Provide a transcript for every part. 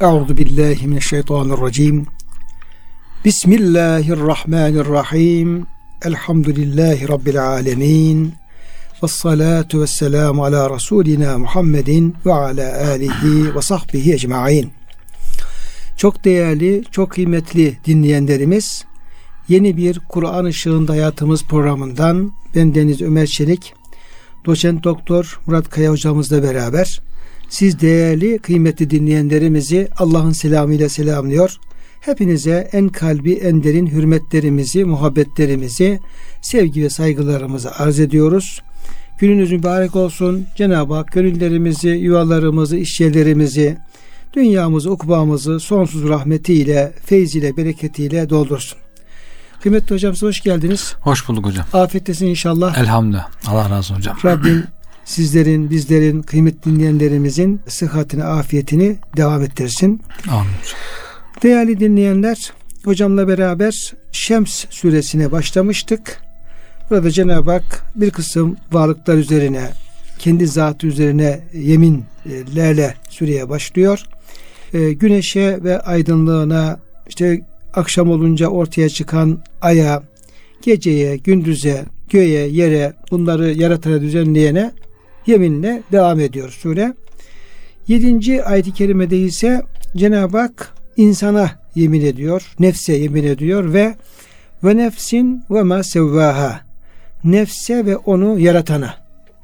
Euzu billahi mineşşeytanirracim. Bismillahirrahmanirrahim. Elhamdülillahi rabbil alamin. Ves salatu vesselamu ala rasulina Muhammedin ve ala alihi ve sahbihi ecmaîn. Çok değerli, çok kıymetli dinleyenlerimiz, yeni bir Kur'an ışığında hayatımız programından ben Deniz Ömer Çelik, doçent doktor Murat Kaya hocamızla beraber siz değerli kıymetli dinleyenlerimizi Allah'ın selamıyla selamlıyor. Hepinize en kalbi en derin hürmetlerimizi, muhabbetlerimizi, sevgi ve saygılarımızı arz ediyoruz. Gününüz mübarek olsun. Cenab-ı Hak gönüllerimizi, yuvalarımızı, işyerlerimizi, dünyamızı, ukbamızı sonsuz rahmetiyle, feyziyle, bereketiyle doldursun. Kıymetli hocam size hoş geldiniz. Hoş bulduk hocam. Afiyettesin inşallah. Elhamdülillah. Allah razı olsun hocam. Rabbim sizlerin, bizlerin, kıymetli dinleyenlerimizin sıhhatini, afiyetini devam ettirsin. Amin. Değerli dinleyenler, hocamla beraber Şems suresine başlamıştık. Burada Cenab-ı Hak bir kısım varlıklar üzerine, kendi zatı üzerine yeminlerle süreye başlıyor. E, güneşe ve aydınlığına, işte akşam olunca ortaya çıkan aya, geceye, gündüze, göğe, yere, bunları yaratana, düzenleyene yeminle devam ediyor sure. Yedinci ayet-i kerimede ise Cenab-ı Hak insana yemin ediyor, nefse yemin ediyor ve ve nefsin ve ma sevvaha nefse ve onu yaratana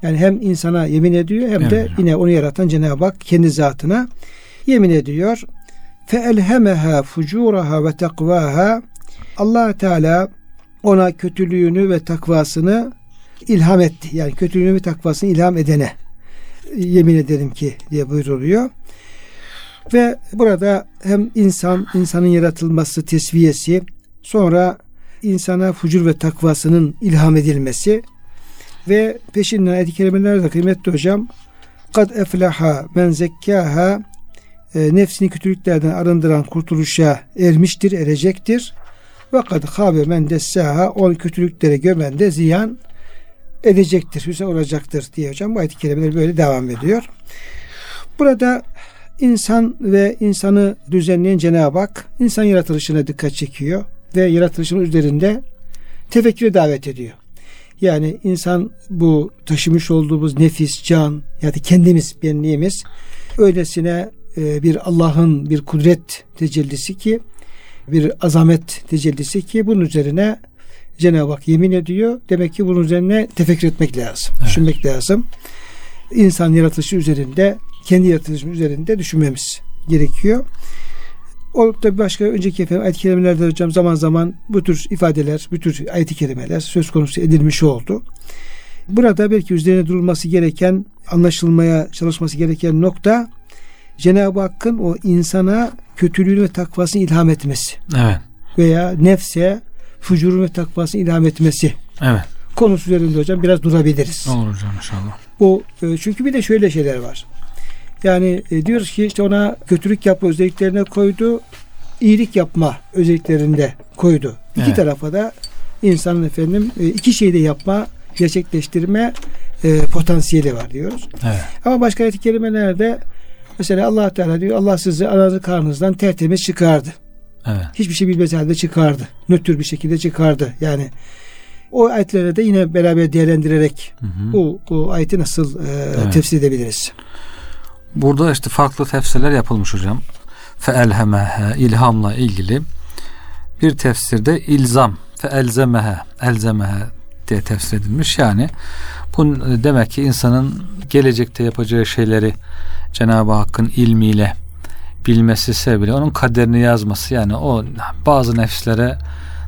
yani hem insana yemin ediyor hem de yine onu yaratan Cenab-ı Hak kendi zatına yemin ediyor. Fe elhemeha fucuraha ve takvaha Allah Teala ona kötülüğünü ve takvasını ilham etti. Yani kötülüğünü ve takvasını ilham edene yemin ederim ki diye buyruluyor. Ve burada hem insan, insanın yaratılması, tesviyesi, sonra insana fucur ve takvasının ilham edilmesi ve peşinden ayet-i kerimelerde kıymetli hocam kad eflaha men zekkaha e, nefsini kötülüklerden arındıran kurtuluşa ermiştir, erecektir. Ve kad habe men dessaha o kötülüklere gömen de ziyan edecektir, hüsne olacaktır diye hocam bu ayet-i kerimeler böyle devam ediyor. Burada insan ve insanı düzenleyen Cenab-ı Hak insan yaratılışına dikkat çekiyor ve yaratılışın üzerinde tefekküre davet ediyor. Yani insan bu taşımış olduğumuz nefis, can ya da kendimiz, benliğimiz öylesine e, bir Allah'ın bir kudret tecellisi ki bir azamet tecellisi ki bunun üzerine Cenab-ı Hak yemin ediyor. Demek ki bunun üzerine tefekkür etmek lazım. Evet. Düşünmek lazım. İnsan yaratılışı üzerinde kendi yaratılışımız üzerinde düşünmemiz gerekiyor. O da başka önceki efendim ayet-i kerimelerde hocam zaman zaman bu tür ifadeler, bu tür ayet-i kerimeler söz konusu edilmiş oldu. Burada belki üzerine durulması gereken, anlaşılmaya çalışması gereken nokta Cenab-ı Hakk'ın o insana kötülüğünü ve takvasını ilham etmesi. Evet. Veya nefse fucurun ve takvasını ilham etmesi. Evet. Konusu üzerinde hocam biraz durabiliriz. Olur hocam inşallah. Bu e, çünkü bir de şöyle şeyler var. Yani e, diyoruz ki işte ona kötülük yapma özelliklerine koydu. iyilik yapma özelliklerinde koydu. İki evet. tarafa da insanın efendim e, iki şeyi de yapma, gerçekleştirme e, potansiyeli var diyoruz. Evet. Ama başka ayet-i kerimelerde mesela Allah Teala diyor Allah sizi ananızın karnınızdan tertemiz çıkardı. Evet. Hiçbir şey bilmez halde çıkardı. Nötr bir şekilde çıkardı. Yani o ayetlere de yine beraber değerlendirerek hı hı. Bu, bu ayeti nasıl e, evet. tefsir edebiliriz? Burada işte farklı tefsirler yapılmış hocam. Feelhemehe ilhamla ilgili bir tefsirde ilzam feelzemehe elzemehe diye tefsir edilmiş. Yani bu demek ki insanın gelecekte yapacağı şeyleri Cenab-ı Hakk'ın ilmiyle bilmesi sebebiyle onun kaderini yazması yani o bazı nefslere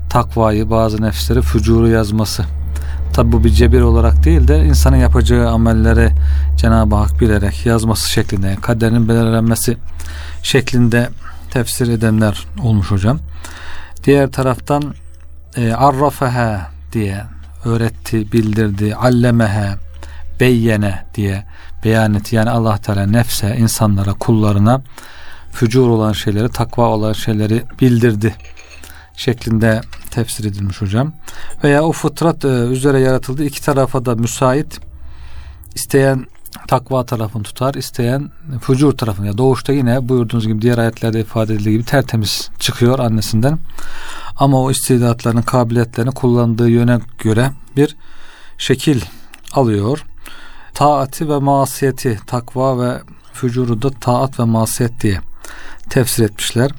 takvayı bazı nefslere fücuru yazması Tabi bu bir cebir olarak değil de insanın yapacağı amelleri Cenab-ı Hak bilerek yazması şeklinde, yani kaderinin belirlenmesi şeklinde tefsir edenler olmuş hocam. Diğer taraftan e, arrafehe diye öğretti, bildirdi, allemehe, beyyene diye beyan etti. Yani Allah Teala nefse, insanlara, kullarına fücur olan şeyleri, takva olan şeyleri bildirdi şeklinde tefsir edilmiş hocam. Veya o fıtrat e, üzere yaratıldı iki tarafa da müsait isteyen takva tarafını tutar. isteyen fucur tarafını. Doğuşta yine buyurduğunuz gibi diğer ayetlerde ifade edildiği gibi tertemiz çıkıyor annesinden. Ama o istidatlarını, kabiliyetlerini kullandığı yöne göre bir şekil alıyor. Taati ve masiyeti, takva ve fücuru da taat ve masiyet diye tefsir etmişler.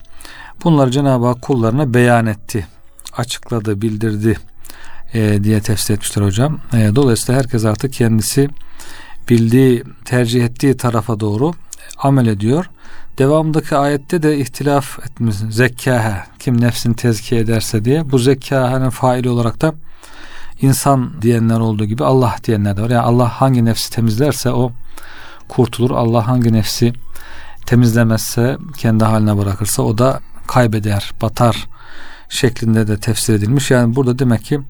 Bunları Cenab-ı Hak kullarına beyan etti, açıkladı, bildirdi e, diye tefsir etmişler hocam. E, dolayısıyla herkes artık kendisi bildiği, tercih ettiği tarafa doğru amel ediyor. Devamındaki ayette de ihtilaf etmiş. Zekkaha kim nefsini tezkiye ederse diye. Bu zekkahanın faili olarak da insan diyenler olduğu gibi Allah diyenler de var. Yani Allah hangi nefsi temizlerse o kurtulur. Allah hangi nefsi temizlemezse kendi haline bırakırsa o da kaybeder, batar şeklinde de tefsir edilmiş. Yani burada demek ki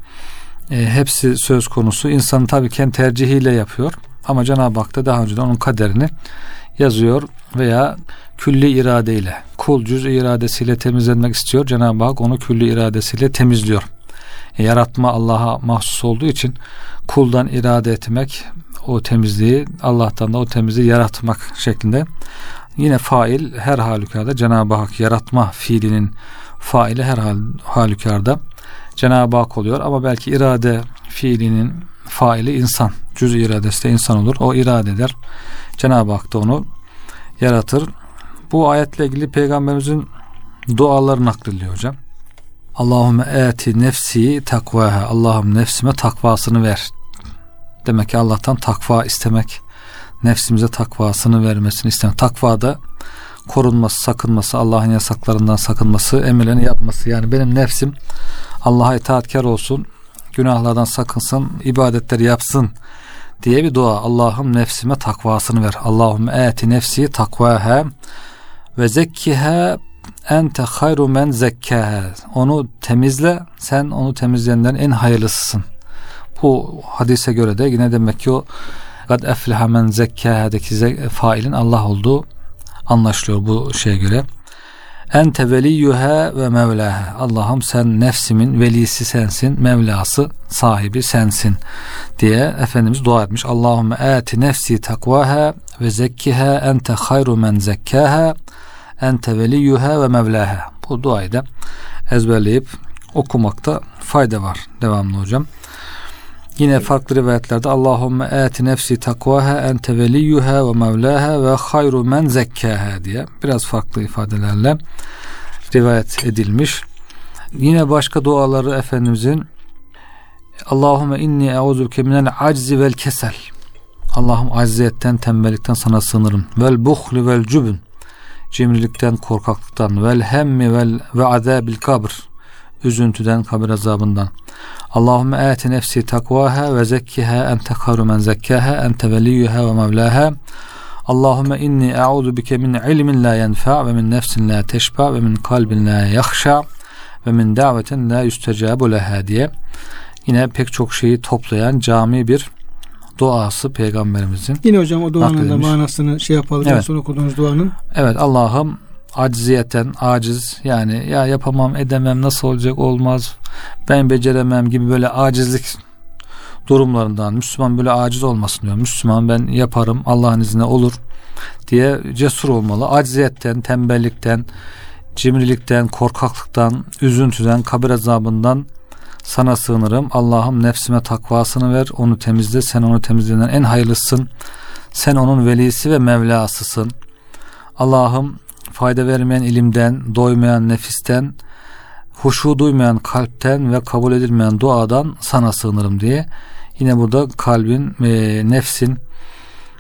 e, hepsi söz konusu. İnsanın tabii kendi tercihiyle yapıyor. Ama Cenab-ı Hak da daha önceden onun kaderini yazıyor veya külli iradeyle, kul cüz iradesiyle temizlenmek istiyor. Cenab-ı Hak onu külli iradesiyle temizliyor. E, yaratma Allah'a mahsus olduğu için kuldan irade etmek o temizliği Allah'tan da o temizliği yaratmak şeklinde. Yine fail her halükarda Cenab-ı Hak yaratma fiilinin faili her hal, halükarda Cenab-ı Hak oluyor ama belki irade fiilinin faili insan. Cüz iradesi de insan olur. O irade eder. Cenab-ı Hak da onu yaratır. Bu ayetle ilgili peygamberimizin duaları naklediliyor hocam. Allahümme eti nefsi takvaha. Allah'ım nefsime takvasını ver. Demek ki Allah'tan takva istemek, nefsimize takvasını vermesini istemek. Takva da korunması, sakınması, Allah'ın yasaklarından sakınması, emirlerini yapması. Yani benim nefsim Allah'a itaatkar olsun, günahlardan sakınsın, ibadetleri yapsın diye bir dua. Allah'ım nefsime takvasını ver. Allahümme eti nefsi takvaha ve zekkiha ente hayru men zekkaha. Onu temizle, sen onu temizleyenlerin en hayırlısısın. Bu hadise göre de yine demek ki o kad efleha men zekkaha'daki failin Allah olduğu anlaşılıyor bu şeye göre. Ente veliyyuha ve mevlaha. Allah'ım sen nefsimin velisi sensin, mevlası sahibi sensin diye Efendimiz dua etmiş. Allahümme ati nefsi takvaha ve zekkiha ente hayru men zekkaha ente veliyyuha ve mevlaha. Bu duayı da ezberleyip okumakta fayda var. Devamlı hocam. Yine farklı rivayetlerde Allahümme ati nefsi takvaha ente veliyyuha ve mevlaha ve hayru men zekkaha diye biraz farklı ifadelerle rivayet edilmiş. Yine başka duaları Efendimizin Allahümme inni euzubike minel aczi vel kesel Allah'ım acziyetten, tembellikten sana sığınırım. Vel buhli vel cübün cimrilikten, korkaklıktan vel hemmi vel ve azabil kabr üzüntüden, kabir azabından. Allahümme ati nefsi takvaha ve zekkiha ente hayru men zekkaha ente veliyyuha ve mevlaha. Allahümme inni e'udu bike min ilmin la yenfa ve min nefsin la teşba ve min kalbin la yahşa ve min davetin la yüstecabu leha diye yine pek çok şeyi toplayan cami bir duası peygamberimizin. Yine hocam o duanın da manasını şey yapalım. Evet. Sonra okuduğunuz duanın. Evet Allah'ım acziyeten aciz yani ya yapamam edemem nasıl olacak olmaz ben beceremem gibi böyle acizlik durumlarından Müslüman böyle aciz olmasın diyor. Müslüman ben yaparım Allah'ın izniyle olur diye cesur olmalı. Acziyetten, tembellikten, cimrilikten, korkaklıktan, üzüntüden, kabir azabından sana sığınırım. Allah'ım nefsime takvasını ver. Onu temizle. Sen onu temizleyen en hayırlısın. Sen onun velisi ve mevlasısın. Allah'ım fayda vermeyen ilimden, doymayan nefisten, huşu duymayan kalpten ve kabul edilmeyen duadan sana sığınırım diye. Yine burada kalbin, e, nefsin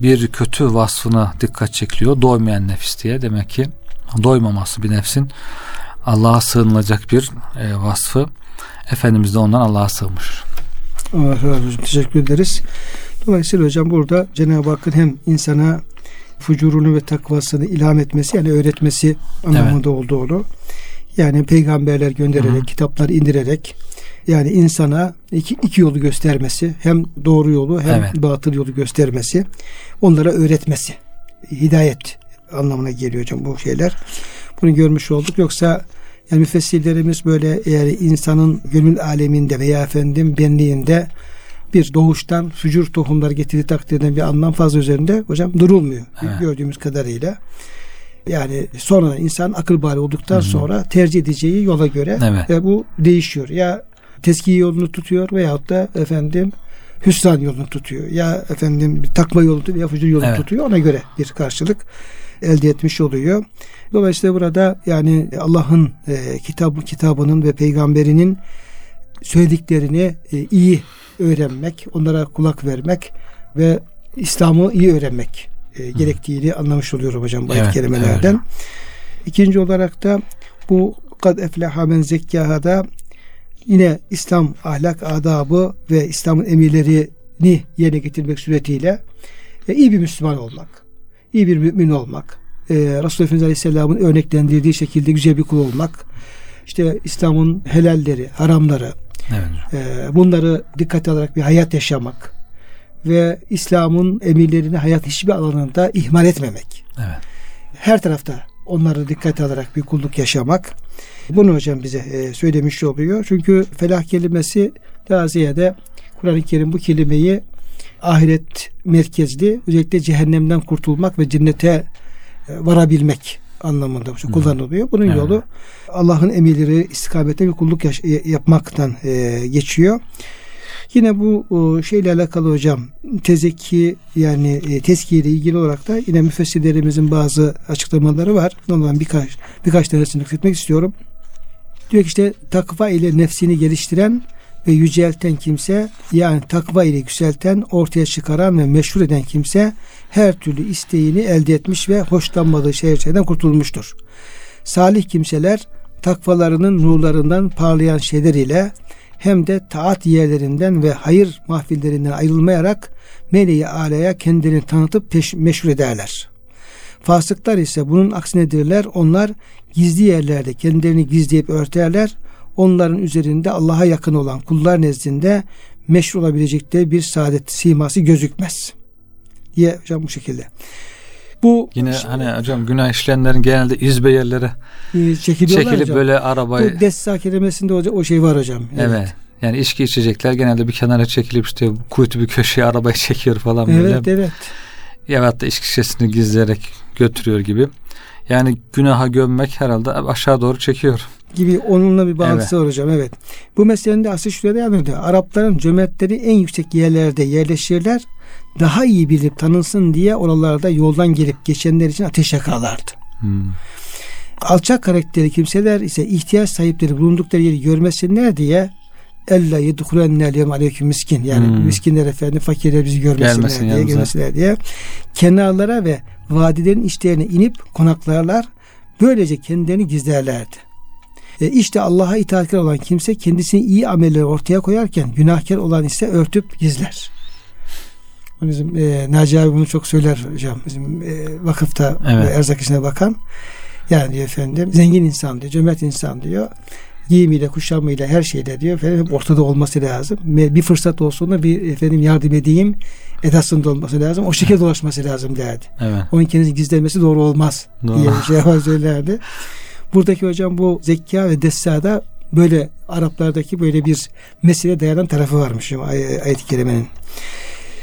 bir kötü vasfına dikkat çekiliyor. Doymayan nefis diye. Demek ki doymaması bir nefsin Allah'a sığınılacak bir e, vasfı. Efendimiz de ondan Allah'a sığmış. Allah razı olsun. Teşekkür ederiz. Dolayısıyla hocam burada Cenab-ı Hakk'ın hem insana fucurunu ve takvasını ilham etmesi yani öğretmesi anlamında evet. olduğunu yani peygamberler göndererek, Hı-hı. kitaplar indirerek yani insana iki, iki yolu göstermesi hem doğru yolu hem evet. batıl yolu göstermesi onlara öğretmesi hidayet anlamına geliyor hocam bu şeyler. Bunu görmüş olduk. Yoksa yani müfessirlerimiz böyle eğer insanın gönül aleminde veya efendim benliğinde bir doğuştan fücur tohumları getirdiği takdirde bir anlam fazla üzerinde hocam durulmuyor. Evet. Gördüğümüz kadarıyla. Yani sonra insan akıl bali olduktan sonra tercih edeceği yola göre Evet. ve bu değişiyor. Ya teskiye yolunu tutuyor veyahut da efendim hüsran yolunu tutuyor. Ya efendim takma yolu tutuyor ya fücur yolunu Evet. tutuyor. Ona göre bir karşılık elde etmiş oluyor. Dolayısıyla burada yani Allah'ın e, kitabı kitabının ve peygamberinin söylediklerini e, iyi öğrenmek, onlara kulak vermek ve İslam'ı iyi öğrenmek e, gerektiğini anlamış oluyorum hocam bu ayet Evet, kelimelerden. İkinci olarak da bu kad efleha men zekkahada yine İslam ahlak adabı ve İslam'ın emirlerini yerine getirmek suretiyle e, iyi bir Müslüman olmak, iyi bir mümin olmak, e, Resulullah Efendimiz Aleyhisselam'ın örneklendirdiği şekilde güzel bir kul olmak, işte İslam'ın helalleri, haramları, Evet. e, bunları dikkate alarak bir hayat yaşamak ve İslam'ın emirlerini hayat hiçbir alanında ihmal etmemek. Evet. Her tarafta onları dikkate alarak bir kulluk yaşamak. Bunu hocam bize e, söylemiş oluyor. Çünkü felah kelimesi daha ziyade Kur'an-ı Kerim bu kelimeyi ahiret merkezli özellikle cehennemden kurtulmak ve cennete e, varabilmek anlamında kullanılıyor. Bunun Evet. yolu Allah'ın emirleri istikamette bir kulluk yaş- e, yapmaktan e, geçiyor. Yine bu o, şeyle alakalı hocam tezeki yani e, tezkiye ile ilgili olarak da yine müfessirlerimizin bazı açıklamaları var. Ondan birkaç birkaç tanesini nakletmek istiyorum. Diyor ki işte takva ile nefsini geliştiren ve yücelten kimse yani takva ile yükselten, ortaya çıkaran ve meşhur eden kimse her türlü isteğini elde etmiş ve hoşlanmadığı şeylerden kurtulmuştur. Salih kimseler takvalarının nurlarından parlayan şeyler ile hem de taat yerlerinden ve hayır mahfillerinden ayrılmayarak meleği alaya kendilerini tanıtıp peş- meşhur ederler. Fasıklar ise bunun aksinedirler. Onlar gizli yerlerde kendilerini gizleyip örterler. Onların üzerinde Allah'a yakın olan kullar nezdinde meşhur olabilecekleri bir saadet siması gözükmez. Diye hocam bu şekilde. Bu Yine hani hocam günah işleyenlerin genelde izbe yerlere e, çekiliyorlar çekilip hocam. böyle arabayı Bu dessa kelimesinde o, o şey var hocam. evet. Yani içki içecekler genelde bir kenara çekilip işte kuytu bir köşeye arabayı çekiyor falan böyle. Evet evet. Ya da içki şişesini gizleyerek götürüyor gibi. Yani günaha gömmek herhalde aşağı doğru çekiyor. gibi onunla bir bağlantısı var hocam evet. Bu meselenin de asıl şurada devam ediyor. Arapların cömertleri en yüksek yerlerde yerleşirler. Daha iyi bilip tanınsın diye oralarda yoldan gelip geçenler için ateş yakarlardı. Hmm. Alçak karakteri kimseler ise ihtiyaç sahipleri bulundukları yeri görmesinler diye Elle yedhulennel yevm aleyküm miskin. Yani Hmm. miskinler efendim fakirler bizi görmesinler Gelmesin diye, yanımıza. görmesinler diye. Kenarlara ve vadilerin içlerine inip konaklarlar. Böylece kendilerini gizlerlerdi. E işte Allah'a itaatkar olan kimse kendisini iyi amelleri ortaya koyarken günahkar olan ise örtüp gizler. Bizim e, Naci abi bunu çok söyler hocam. Bizim e, vakıfta Evet. ve erzak işine bakan. Yani diyor efendim zengin insan diyor, cömert insan diyor. Giyimiyle, kuşamıyla, her şeyle diyor efendim ortada olması lazım. Bir fırsat olsun da bir efendim yardım edeyim edasında olması lazım. O şekilde dolaşması lazım derdi. Evet. Onun kendisi gizlemesi doğru olmaz Doğru. diye bir şey söylerdi. Buradaki hocam bu zekka ve dessada böyle Araplardaki böyle bir mesele dayanan tarafı varmış ay- ayet-i kerimenin.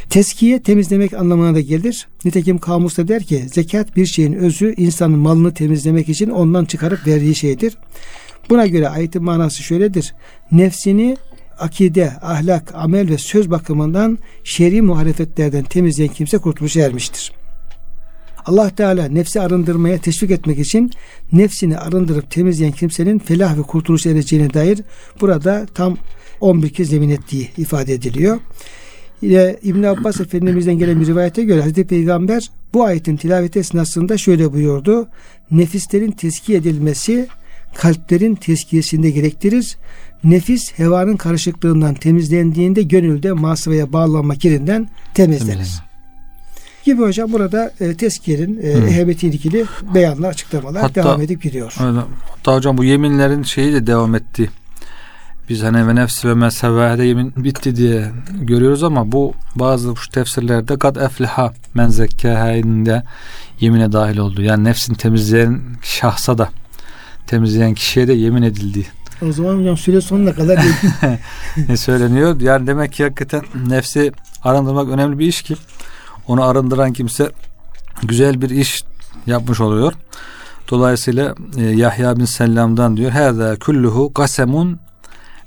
Teskiye temizlemek anlamına da gelir. Nitekim kamusta der ki zekat bir şeyin özü insanın malını temizlemek için ondan çıkarıp verdiği şeydir. Buna göre ayetin manası şöyledir. Nefsini akide, ahlak, amel ve söz bakımından şer'i muhalefetlerden temizleyen kimse kurtuluşa ermiştir. Allah Teala nefsi arındırmaya teşvik etmek için nefsini arındırıp temizleyen kimsenin felah ve kurtuluş ereceğine dair burada tam 11 kez yemin ettiği ifade ediliyor. Yine İbn Abbas Efendimiz'den gelen bir rivayete göre Hazreti Peygamber bu ayetin tilaveti esnasında şöyle buyurdu. Nefislerin tezkiye edilmesi kalplerin tezkiyesinde gerektirir. Nefis hevanın karışıklığından temizlendiğinde gönülde masvaya bağlanma kirinden temizlenir. Temizlenir. Gibi hocam burada e, tezkiyenin e, ehemmiyetiyle ilgili beyanlar, açıklamalar Hatta- devam edip gidiyor. Öyle. Hatta hocam bu yeminlerin şeyi de devam etti. Biz hani ve nefsi ve mezhevede yemin bitti diye görüyoruz ama bu bazı şu tefsirlerde kad efliha men zekkâhâinde yemine dahil oldu. Yani nefsini temizleyen şahsa da temizleyen kişiye de yemin edildi. O zaman hocam süre sonuna kadar ne söyleniyor? Yani demek ki hakikaten nefsi arındırmak önemli bir iş ki onu arındıran kimse güzel bir iş yapmış oluyor. Dolayısıyla e, Yahya bin Sellam'dan diyor Hâzâ kulluhu kasemun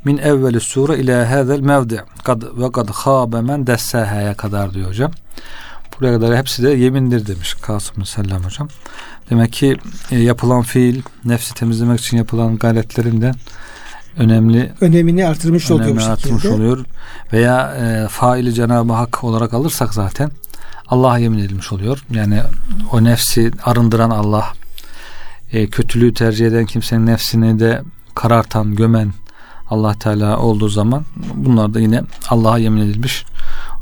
min evveli sure ila hâzel mevdi kad ve kad khâbe men dessâhâya kadar diyor hocam. Buraya kadar hepsi de yemindir demiş Kasım bin Sellam hocam. Demek ki e, yapılan fiil nefsi temizlemek için yapılan gayretlerinden önemli önemini artırmış oluyor bu artırmış şekilde. oluyor. Veya e, faili Cenab-ı Hak olarak alırsak zaten Allah'a yemin edilmiş oluyor. Yani o nefsi arındıran Allah, e, kötülüğü tercih eden kimsenin nefsini de karartan, gömen Allah Teala olduğu zaman bunlar da yine Allah'a yemin edilmiş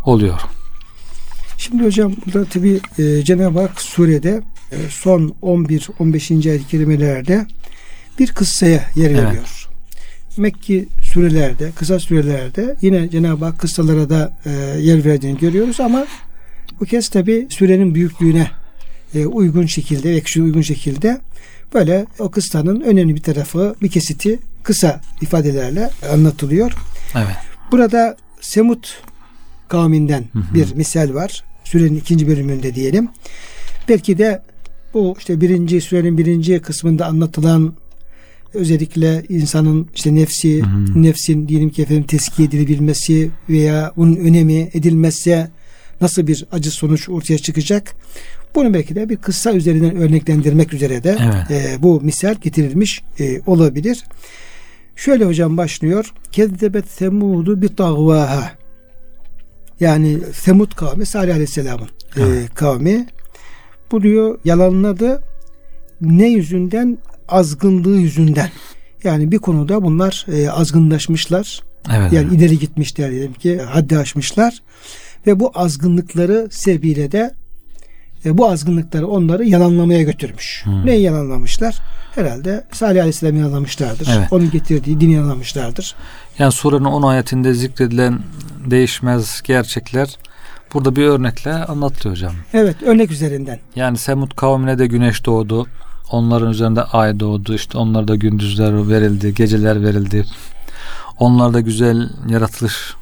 oluyor. Şimdi hocam burada tabi e, Cenab-ı Hak surede son 11-15. ayet-i kerimelerde bir kıssaya yer Evet. veriyor. Mekki sürelerde, kısa sürelerde yine Cenab-ı Hak kıssalara da e, yer verdiğini görüyoruz ama bu kez tabi sürenin büyüklüğüne e, uygun şekilde, ekşi uygun şekilde böyle o kıssanın önemli bir tarafı, bir kesiti kısa ifadelerle anlatılıyor. Evet. Burada Semut kavminden bir misal var. Sürenin ikinci bölümünde diyelim. Belki de bu işte birinci sürenin birinci kısmında anlatılan özellikle insanın işte nefsi, hı. nefsin diyelim ki efendim teskiye edilebilmesi veya bunun önemi edilmezse nasıl bir acı sonuç ortaya çıkacak? Bunu belki de bir kıssa üzerinden örneklendirmek üzere de Evet. e, bu misal getirilmiş e, olabilir. Şöyle hocam başlıyor. Kezzebet semudu bi tagvaha. Yani Semud kavmi Salih Aleyhisselam'ın e, kavmi. Bu diyor yalanladı. Ne yüzünden? Azgınlığı yüzünden. Yani bir konuda bunlar e, azgınlaşmışlar. Evet. Yani ileri gitmişler diyelim ki haddi aşmışlar. Ve bu azgınlıkları sebebiyle de e, bu azgınlıkları onları yalanlamaya götürmüş. Hmm. Neyi yalanlamışlar? Herhalde Salih Aleyhisselam'ı yalanlamışlardır. Evet. Onun getirdiği dini yalanlamışlardır. Yani surenin 10 ayetinde zikredilen değişmez gerçekler burada bir örnekle anlatılıyor hocam. Evet örnek üzerinden. Yani Semud kavmine de güneş doğdu. Onların üzerinde ay doğdu. İşte onlara da gündüzler verildi, geceler verildi. Onlara da güzel yaratılış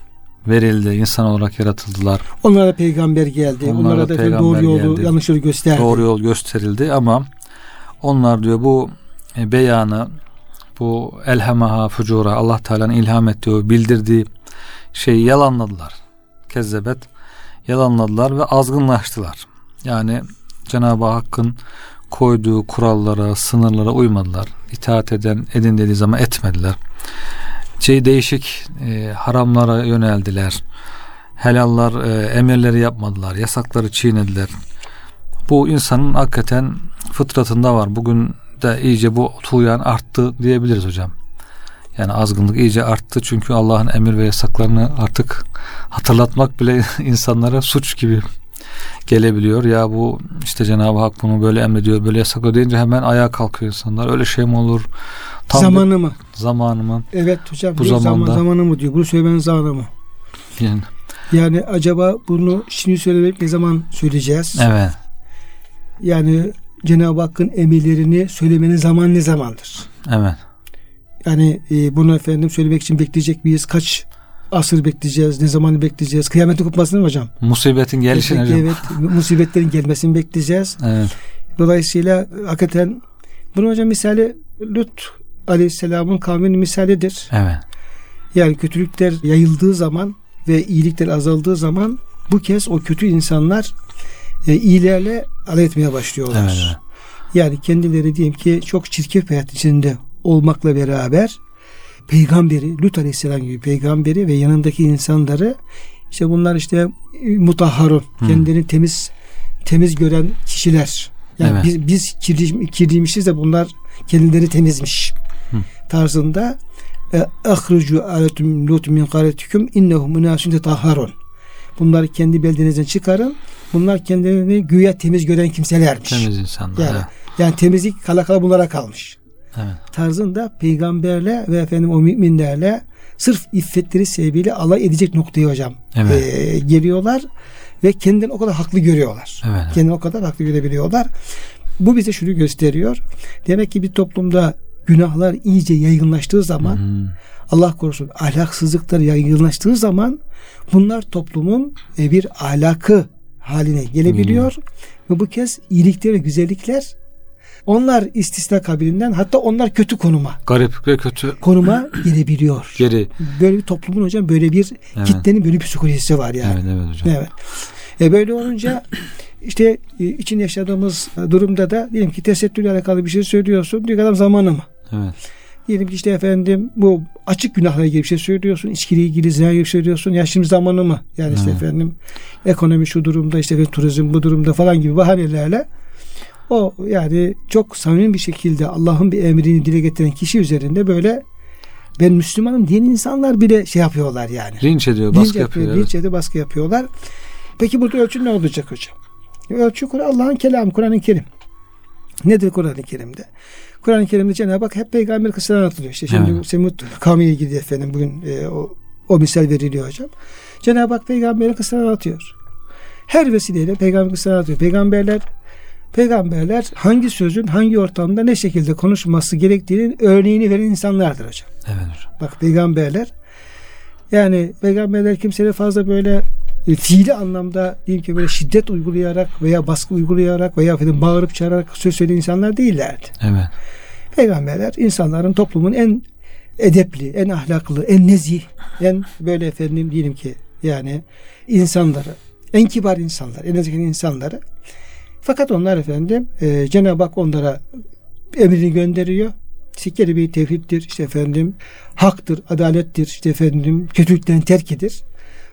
verildi. İnsan olarak yaratıldılar. Onlara peygamber geldi. Onlara Onlara, da peygamber doğru yolu, geldi. yanlış yolu gösterdi. Doğru yol gösterildi ama onlar diyor bu e, beyanı bu elhemaha fucura Allah Teala'nın ilham ettiği, bildirdiği şeyi yalanladılar. Kezzebet yalanladılar ve azgınlaştılar. Yani Cenab-ı Hakk'ın koyduğu kurallara, sınırlara uymadılar. İtaat eden edin dediği zaman etmediler. Şey değişik e, haramlara yöneldiler. Helallar, e, emirleri yapmadılar. Yasakları çiğnediler. Bu insanın hakikaten fıtratında var. Bugün de iyice bu tuğyan arttı diyebiliriz hocam. Yani azgınlık iyice arttı çünkü Allah'ın emir ve yasaklarını artık hatırlatmak bile insanlara suç gibi gelebiliyor. Ya bu işte Cenab-ı Hak bunu böyle emrediyor, böyle yasaklıyor deyince hemen ayağa kalkıyor insanlar. Öyle şey mi olur? Tam zamanı mı? zamanı mı? Evet hocam. Bu zamanda- Zaman, zamanı mı diyor. Bunu söylemenin zamanı mı? Yani, Yani acaba bunu şimdi söylemek ne zaman söyleyeceğiz? evet. Yani Cenab-ı Hakk'ın emirlerini söylemenin zaman ne zamandır? Evet. Yani e, bunu efendim söylemek için bekleyecek miyiz? Kaç asır bekleyeceğiz? Ne zaman bekleyeceğiz? Kıyametin kopmasını mı hocam? Musibetin gelişini hocam. Evet, musibetlerin gelmesini bekleyeceğiz. Evet. Dolayısıyla hakikaten bunu hocam misali Lut Aleyhisselam'ın kavminin misalidir. Evet. Yani kötülükler yayıldığı zaman ve iyilikler azaldığı zaman bu kez o kötü insanlar e, iyilerle alay etmeye başlıyorlar. Evet, evet. Yani kendileri diyelim ki çok çirkef bir hayat içinde olmakla beraber peygamberi, Lut Aleyhisselam gibi peygamberi ve yanındaki insanları işte bunlar işte mutahharun, Hı. kendilerini temiz temiz gören kişiler. Yani Evet. biz, biz kirli, kirliymişiz de bunlar kendileri temizmiş Hı. tarzında ahrucu aletum lut min qaretikum innehum unasun tetahharun. Bunları kendi beldenizden çıkarın. Bunlar kendilerini güya temiz gören kimselermiş. Temiz insanlar. Yani, yani temizlik kala kala bunlara kalmış. Evet. Tarzında peygamberle ve efendim o müminlerle sırf iffetleri sebebiyle alay edecek noktaya hocam Evet. e, geliyorlar ve kendilerini o kadar haklı görüyorlar. Evet, evet. Kendini o kadar haklı görebiliyorlar. Bu bize şunu gösteriyor. Demek ki bir toplumda günahlar iyice yaygınlaştığı zaman Hmm. Allah korusun ahlaksızlıklar yaygınlaştığı zaman bunlar toplumun e, bir ahlakı haline gelebiliyor. Ve bu kez iyilikler ve güzellikler onlar istisna kabilinden hatta onlar kötü konuma Garip ve kötü konuma gelebiliyor. geri. Böyle bir toplumun hocam böyle bir Evet. kitlenin böyle bir psikolojisi var yani. Evet evet hocam. Evet. E böyle olunca işte e, için yaşadığımız durumda da diyelim ki tesettürle alakalı bir şey söylüyorsun. Diyor adam zamanı mı? Evet. Diyelim ki işte efendim bu açık günahla ilgili bir şey söylüyorsun. içkiyle ilgili zina ilgili bir şey söylüyorsun. Ya şimdi zamanı mı? Yani işte Evet. efendim ekonomi şu durumda işte efendim, turizm bu durumda falan gibi bahanelerle o yani çok samimi bir şekilde Allah'ın bir emrini dile getiren kişi üzerinde böyle ben Müslümanım diyen insanlar bile şey yapıyorlar yani. Linç ediyor, Linç baskı yapıyor. evet. linç edip baskı yapıyorlar. Peki burada ölçü ne olacak hocam? Ölçü Allah'ın kelamı, Kur'an-ı Kerim. Nedir Kur'an-ı Kerim'de? Kur'an-ı Kerim'de Cenab-ı Hak hep peygamber kıssaları anlatılıyor. İşte şimdi Evet. Semud kavmiyle ilgili efendim bugün e, o, o misal veriliyor hocam. Cenab-ı Hak peygamberin kıssaları anlatıyor. Her vesileyle peygamber kıssaları anlatıyor. Peygamberler peygamberler hangi sözün hangi ortamda ne şekilde konuşması gerektiğinin örneğini veren insanlardır hocam. Evet hocam. Bak peygamberler yani peygamberler kimseye fazla böyle e, fiili anlamda diyeyim ki böyle şiddet uygulayarak veya baskı uygulayarak veya efendim bağırıp çağırarak söz söyleyen insanlar değillerdi. Evet. Peygamberler insanların toplumun en edepli, en ahlaklı, en nezih, en böyle efendim diyelim ki yani insanları, en kibar insanlar, en ezikli insanları. Fakat onlar efendim e, Cenab-ı Hak onlara emrini gönderiyor. İşte kelime-i tevhiddir, işte efendim haktır, adalettir, işte efendim kötülükten terkidir.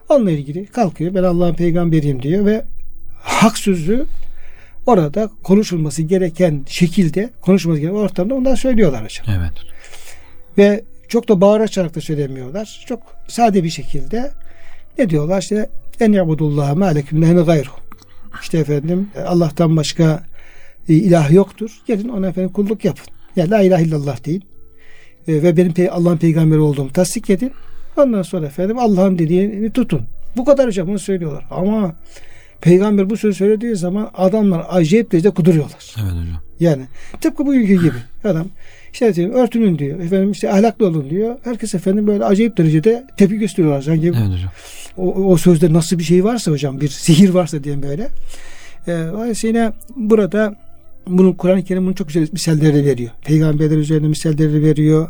Onunla ilgili kalkıyor ben Allah'ın peygamberiyim diyor ve hak sözü orada konuşulması gereken şekilde konuşulması gereken ortamda onlar söylüyorlar hocam. Evet. Ve çok da bağırarak çağırarak da söylemiyorlar. Çok sade bir şekilde ne diyorlar işte en yabudullah ma lehne gayru. İşte efendim Allah'tan başka e, ilah yoktur. Gelin ona efendim kulluk yapın. Ya la ilahe illallah deyin. E, ve benim pe- Allah'ın peygamberi olduğumu tasdik edin. Ondan sonra efendim Allah'ın dediğini tutun. Bu kadar hocam bunu söylüyorlar. Ama peygamber bu sözü söylediği zaman adamlar acayip derecede kuduruyorlar. Evet hocam. Yani tıpkı bugünkü gibi adam işte diyor, örtünün diyor efendim işte ahlaklı olun diyor. Herkes efendim böyle acayip derecede tepki gösteriyorlar. Sanki Evet hocam. o, o sözde nasıl bir şey varsa hocam bir sihir varsa diyelim böyle. Ee, dolayısıyla burada bunun Kur'an-ı Kerim bunun çok güzel misallerini veriyor. Peygamberler üzerine misallerini veriyor.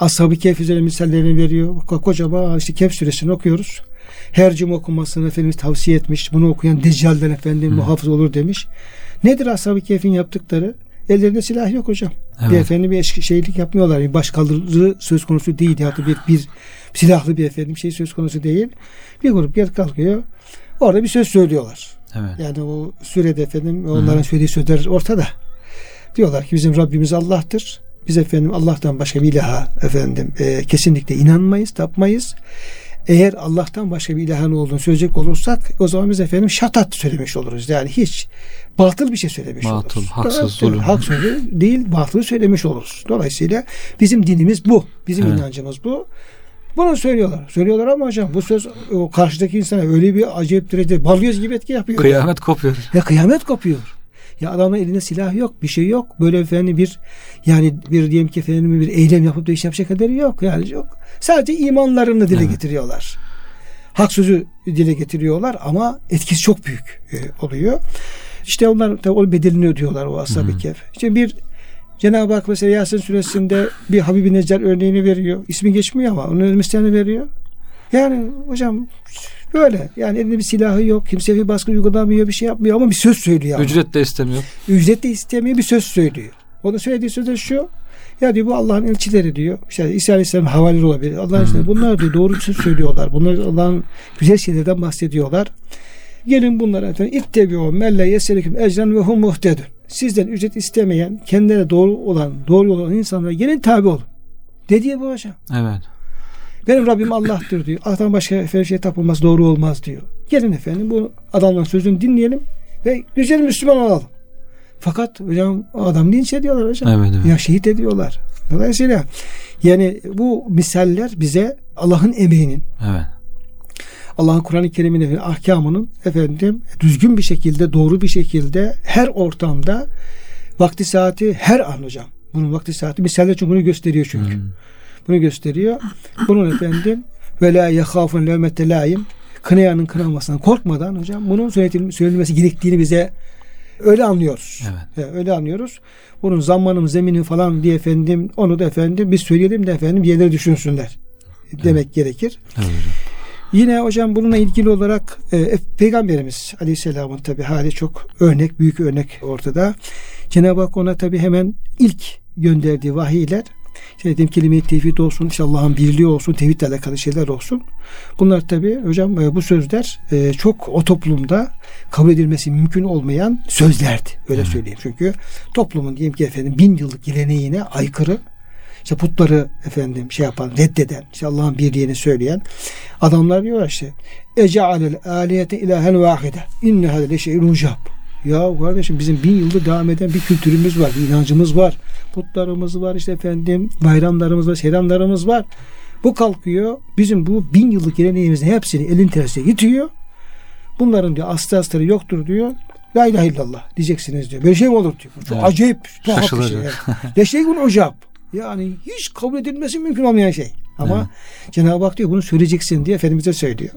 Ashab-ı Kehf üzerine misallerini veriyor. Ko- Kocaman işte Kehf suresini okuyoruz. Her cuma okunmasını Efendimiz tavsiye etmiş. Bunu okuyan Deccal'den efendim muhafız olur demiş. Nedir Ashab-ı Kehf'in yaptıkları? Ellerinde silah yok hocam. Evet. Bir efendim bir şeylik yapmıyorlar. Bir başkaldırı söz konusu değil. Da bir, bir silahlı bir efendim şey söz konusu değil. Bir grup gel kalkıyor. Orada bir söz söylüyorlar. Evet. Yani o sürede efendim onların söylediği sözler ortada. Diyorlar ki bizim Rabbimiz Allah'tır. Biz efendim Allah'tan başka bir ilaha efendim e, kesinlikle inanmayız, tapmayız. Eğer Allah'tan başka bir ilahın olduğunu söyleyecek olursak o zaman biz efendim şatat söylemiş oluruz. Yani hiç batıl bir şey söylemiş Batıl, oluruz. haksız, Evet, zulüm. Hak sözü değil, batılı söylemiş oluruz. Dolayısıyla bizim dinimiz bu. Bizim Evet. inancımız bu. Bunu söylüyorlar. Söylüyorlar ama hocam bu söz o karşıdaki insana öyle bir acayip derecede balyoz gibi etki yapıyor. Kıyamet kopuyor. Ya kıyamet kopuyor. Ya adamın elinde silah yok, bir şey yok. Böyle efendim bir yani bir diyelim ki efendim bir eylem yapıp da iş yapacak kaderi yok. Yani yok. Sadece imanlarını dile Evet. getiriyorlar. Hak sözü dile getiriyorlar ama etkisi çok büyük e, oluyor. İşte onlar tabii onun bedelini ödüyorlar o ashab-ı kehf. İşte bir Cenab-ı Hak mesela Yasin suresinde bir Habibi Neccar örneğini veriyor. İsmi geçmiyor ama onun misalini veriyor. Yani hocam böyle yani elinde bir silahı yok. Kimse bir baskı uygulamıyor bir şey yapmıyor ama bir söz söylüyor. ama. Ücret de istemiyor. Ücret de istemiyor bir söz söylüyor. Onun söylediği söz de şu. Ya diyor bu Allah'ın elçileri diyor. İşte İsa Aleyhisselam havalileri olabilir. Allah'ın işte bunlar diyor doğru söz söylüyorlar. Bunlar Allah'ın güzel şeylerden bahsediyorlar. Gelin bunlara efendim ittebi'u melle yeseleküm ecran ve hum muhtedun. Sizden ücret istemeyen, kendilerine doğru olan, doğru olan insanlara gelin tabi olun. Dediği bu hocam. Evet. Benim Rabbim Allah'tır diyor. Allah'tan başka efendim şey tapılmaz doğru olmaz diyor. Gelin efendim bu adamların sözünü dinleyelim ve güzel Müslüman olalım. Fakat hocam adam linç ediyorlar hocam. Evet, evet. Ya şehit ediyorlar. Dolayısıyla yani bu misaller bize Allah'ın emeğinin Evet. Allah'ın Kur'an-ı Kerim'in ahkamının efendim düzgün bir şekilde doğru bir şekilde her ortamda vakti saati her an hocam Bunun vakti saati misaller çünkü bunu gösteriyor çünkü. Hmm. Bunu gösteriyor. Bunun efendim ve la yahafun levmete laim kınayanın kınamasından korkmadan hocam bunun söyletilmesi, söylenmesi gerektiğini bize öyle anlıyoruz. Evet. He, öyle anlıyoruz. Bunun zamanım, zemini falan diye efendim onu da efendim biz söyleyelim de efendim bir yerlere düşünsünler demek gerekir. Evet. Yine hocam bununla ilgili olarak e, Peygamberimiz Aleyhisselam'ın tabi hali çok örnek, büyük örnek ortada. Cenab-ı Hak ona tabi hemen ilk gönderdiği vahiyler işte dediğim kelime-i tevhid olsun, işte Allah'ın birliği olsun, tevhidle alakalı şeyler olsun. Bunlar tabi hocam e, bu sözler e, çok o toplumda kabul edilmesi mümkün olmayan sözlerdi. Öyle söyleyeyim. Çünkü toplumun diyelim ki efendim bin yıllık geleneğine aykırı işte putları efendim şey yapan, reddeden, işte Allah'ın birliğini söyleyen adamlar diyorlar işte Ece'alel aliyete ilahen vahide inne hâde şeyin ucab. Ya kardeşim bizim bin yıldır devam eden bir kültürümüz var, bir inancımız var. Putlarımız var, işte efendim bayramlarımız var, selamlarımız var. Bu kalkıyor bizim bu bin yıllık geleneğimizin hepsini elin tersine itiyor. Bunların diyor aslı astarı yoktur diyor. La ilahe illallah diyeceksiniz diyor. Böyle şey mi olur diyor. Çok Evet. acayip tuhaf bir şey. Leşeykun ucab. Yani hiç kabul edilmesi mümkün olmayan şey. Ama Evet. Cenab-ı Hak diyor bunu söyleyeceksin diye Efendimiz'e söylüyor.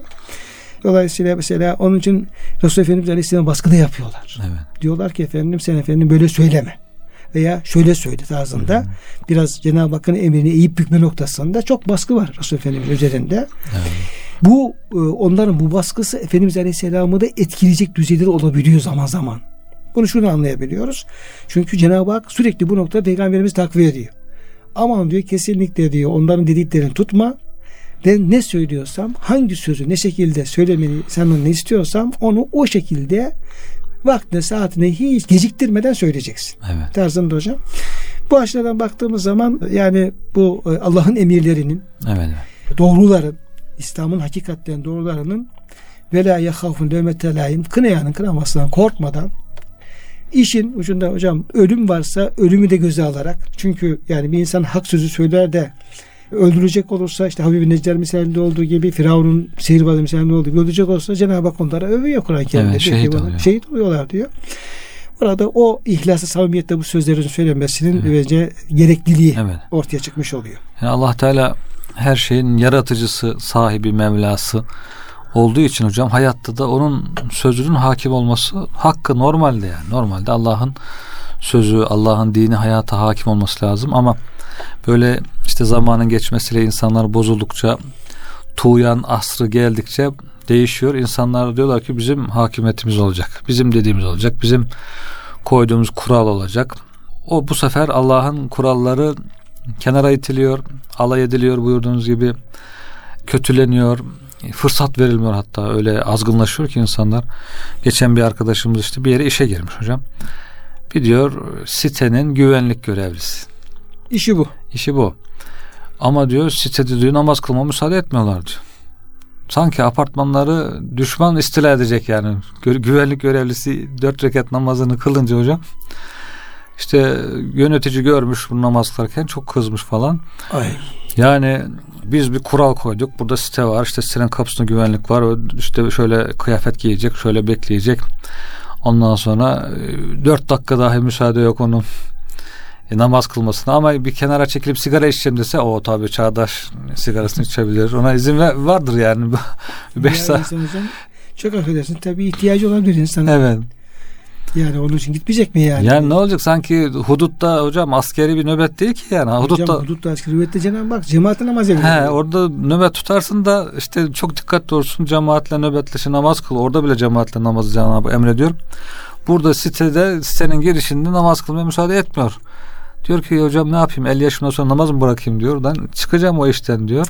Dolayısıyla mesela onun için Resulullah Efendimiz Aleyhisselam baskı da yapıyorlar. Evet. Diyorlar ki efendim sen efendim böyle söyleme. Veya şöyle söyle tarzında biraz Cenab-ı Hakk'ın emrini eğip bükme noktasında çok baskı var Resulullah Efendimiz üzerinde. Evet. Bu e, onların bu baskısı Efendimiz Aleyhisselam'ı da etkileyecek düzeyde de olabiliyor zaman zaman. Bunu şunu anlayabiliyoruz. Çünkü Cenab-ı Hak sürekli bu noktada Peygamberimiz takviye ediyor. Aman diyor kesinlikle diyor onların dediklerini tutma. Ben ne söylüyorsam hangi sözü ne şekilde söylemeni senden ne istiyorsam onu o şekilde vaktine saatine hiç geciktirmeden söyleyeceksin. Evet. Tarzında hocam. Bu açıdan baktığımız zaman yani bu e, Allah'ın emirlerinin Evet. doğruların İslam'ın hakikatten doğrularının ve la yahafun levmete laim kınayanın kınamasından korkmadan işin ucunda hocam ölüm varsa ölümü de göze alarak çünkü yani bir insan hak sözü söyler de öldürecek olursa işte Habib-i Neccar misalinde olduğu gibi Firavun'un sihirbazı misalinde olduğu gibi öldürecek olursa Cenab-ı Hak onlara övüyor Kur'an-ı Kerim'de. Evet, Diyor şehit bana, oluyor. Şehit oluyorlar diyor. Burada o ihlaslı samimiyetle bu sözlerin söylenmesinin bence gerekliliği Evet. ortaya çıkmış oluyor. Yani Allah Teala her şeyin yaratıcısı, sahibi, Mevlası olduğu için hocam hayatta da onun sözünün hakim olması hakkı normalde yani. Normalde Allah'ın sözü, Allah'ın dini hayata hakim olması lazım ama böyle işte zamanın geçmesiyle insanlar bozuldukça tuğyan asrı geldikçe değişiyor. İnsanlar diyorlar ki bizim hakimiyetimiz olacak. Bizim dediğimiz olacak. Bizim koyduğumuz kural olacak. O bu sefer Allah'ın kuralları kenara itiliyor, alay ediliyor buyurduğunuz gibi kötüleniyor, fırsat verilmiyor hatta öyle azgınlaşıyor ki insanlar. Geçen bir arkadaşımız işte bir yere işe girmiş hocam. Bir diyor sitenin güvenlik görevlisi. İşi bu. İşi bu. Ama diyor sitede diyor namaz kılma müsaade etmiyorlar diyor. Sanki apartmanları düşman istila edecek yani. Gü- Güvenlik görevlisi dört rekat namazını kılınca hocam. İşte yönetici görmüş bu namaz kılarken çok kızmış falan. Ay. Yani biz bir kural koyduk. Burada site var. İşte sitenin kapısında güvenlik var. İşte şöyle kıyafet giyecek, şöyle bekleyecek. Ondan sonra e, dört dakika dahi müsaade yok onun e, namaz kılmasına ama bir kenara çekilip sigara içeceğim dese o tabii çağdaş sigarasını içebilir. Ona izin vardır yani. Beş saat. çok affedersin tabii ihtiyacı olabilir insan. Evet. Yani onun için gitmeyecek mi yani? Yani ne olacak sanki hudutta hocam askeri bir nöbet değil ki yani. Hudutta Hocam hudutta askeri hüvette Cenab-ı Hak cemaate namaz He, emrediyor. orada nöbet tutarsın da işte çok dikkatli olursun cemaatle nöbetleşe namaz kıl. Orada bile cemaatle namazı Cenab-ı Hak emrediyor. Burada sitede sitenin girişinde namaz kılmaya müsaade etmiyor. Diyor ki hocam ne yapayım 50 yaşımdan sonra namaz mı bırakayım diyor. Ben çıkacağım o işten diyor.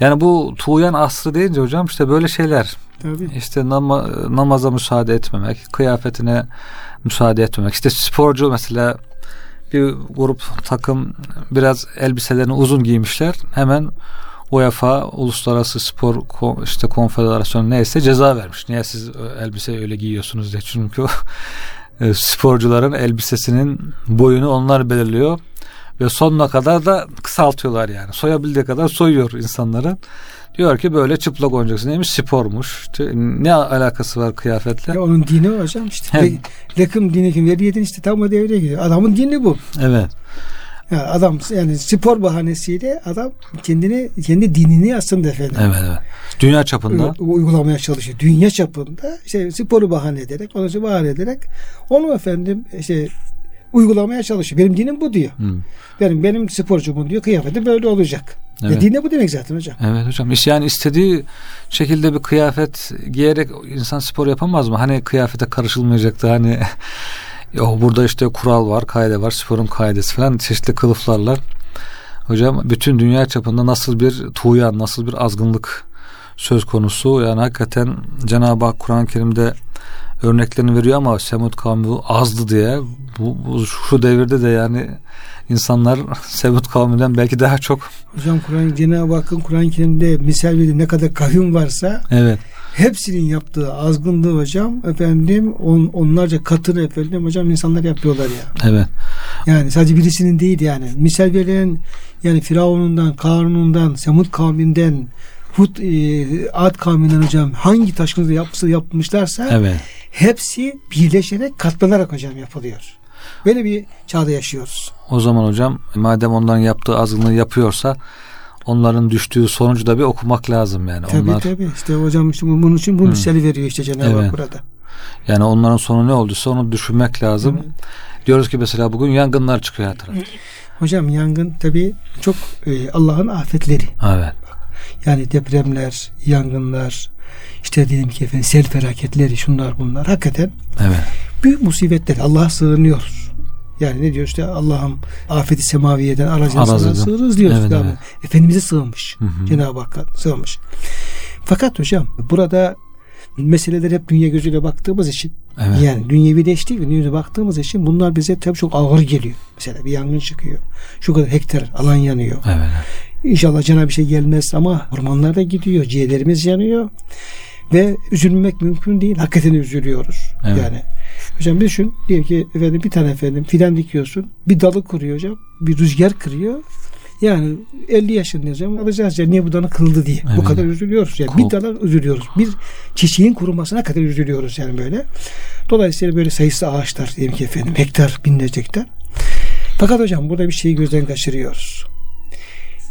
Yani bu tuğyan asrı deyince hocam işte böyle şeyler. Tabii. İşte nama- namaza müsaade etmemek, kıyafetine müsaade etmemek. İşte sporcu mesela bir grup takım biraz elbiselerini uzun giymişler. Hemen UEFA Uluslararası Spor işte Konfederasyonu neyse ceza vermiş. Niye siz e, elbise öyle giyiyorsunuz diye. Çünkü e, sporcuların elbisesinin boyunu onlar belirliyor ve sonuna kadar da kısaltıyorlar yani. Soyabildiği kadar soyuyor insanları. Diyor ki böyle çıplak oynayacaksın. Neymiş? Spormuş. İşte ne alakası var kıyafetle? Ya onun dini o hocam işte. Hem- Le- dini kim? Veliyetin işte tam o devreye giriyor. Adamın dini bu. Evet. Ya adam yani spor bahanesiyle adam kendini kendi dinini aslında efendim. Evet evet. Dünya çapında. uygulamaya çalışıyor. Dünya çapında işte sporu bahane ederek, onu bahane ederek onu efendim işte uygulamaya çalışıyor. Benim dinim bu diyor. Hı. Benim benim sporcumun diyor kıyafeti böyle olacak. Evet. Ya din de bu demek zaten hocam. Evet hocam. İşte yani istediği şekilde bir kıyafet giyerek insan spor yapamaz mı? Hani kıyafete karışılmayacaktı. Hani o burada işte kural var, kaide var, sporun kaidesi falan çeşitli kılıflarla. Hocam bütün dünya çapında nasıl bir tuğyan, nasıl bir azgınlık söz konusu. Yani hakikaten Cenab-ı Hak Kur'an-ı Kerim'de örneklerini veriyor ama Semud kavmi azdı diye bu, bu şu devirde de yani insanlar Semud kavminden belki daha çok Hocam Kur'an Cenab-ı Hakk'ın Kur'an-ı Kerim'de misal verdiği ne kadar kavim varsa evet hepsinin yaptığı azgınlığı hocam efendim on, onlarca katını efendim hocam insanlar yapıyorlar ya. evet Yani sadece birisinin değil yani. Misal verilen yani Firavun'undan, Karun'undan, Semud kavminden, Hud, e, Ad kavminden hocam hangi taşkınlığı yapısı yapmışlarsa evet hepsi birleşerek katlanarak hocam yapılıyor. Böyle bir çağda yaşıyoruz. O zaman hocam madem onların yaptığı azgınlığı yapıyorsa onların düştüğü sonucu da bir okumak lazım yani. Tabii Onlar tabii. İşte hocam işte bunun için bu Hı. misali veriyor işte Cenab-ı Evet. Hak burada. yani onların sonu ne olduysa onu düşünmek lazım. Evet. Diyoruz ki mesela bugün yangınlar çıkıyor tarafta. Hocam yangın tabii çok e, Allah'ın afetleri. Evet. Yani depremler, yangınlar, işte diyelim ki efendim sel felaketleri şunlar bunlar. Hakikaten Evet. büyük musibetler. Allah'a sığınıyoruz. Yani ne diyor işte Allah'ım afeti semaviyeden aracına sığınırız diyoruz. Evet, evet. Efendimiz'e sığınmış. Hı hı. Cenab-ı Hakk'a sığınmış. Fakat hocam burada meseleler hep dünya gözüyle baktığımız için Evet. yani dünyevileştik ve dünyaya baktığımız için bunlar bize tabii çok ağır geliyor. Mesela bir yangın çıkıyor. Şu kadar hektar alan yanıyor. Evet. İnşallah cana bir şey gelmez ama ormanlar da gidiyor. Ciğerlerimiz yanıyor. Ve üzülmek mümkün değil. Hakikaten üzülüyoruz. Evet. Yani hocam düşün diyelim ki efendim bir tane efendim fidan dikiyorsun. Bir dalı kuruyor hocam. Bir rüzgar kırıyor. Yani 50 yaşında hocam alacağız ya niye bu dalı kırıldı diye. Bu Evet. kadar üzülüyoruz. Yani bir dala üzülüyoruz. Bir çiçeğin kurumasına kadar üzülüyoruz yani böyle. Dolayısıyla böyle sayısı ağaçlar diyelim ki efendim hektar binlerce hektar. Fakat hocam burada bir şeyi gözden kaçırıyoruz.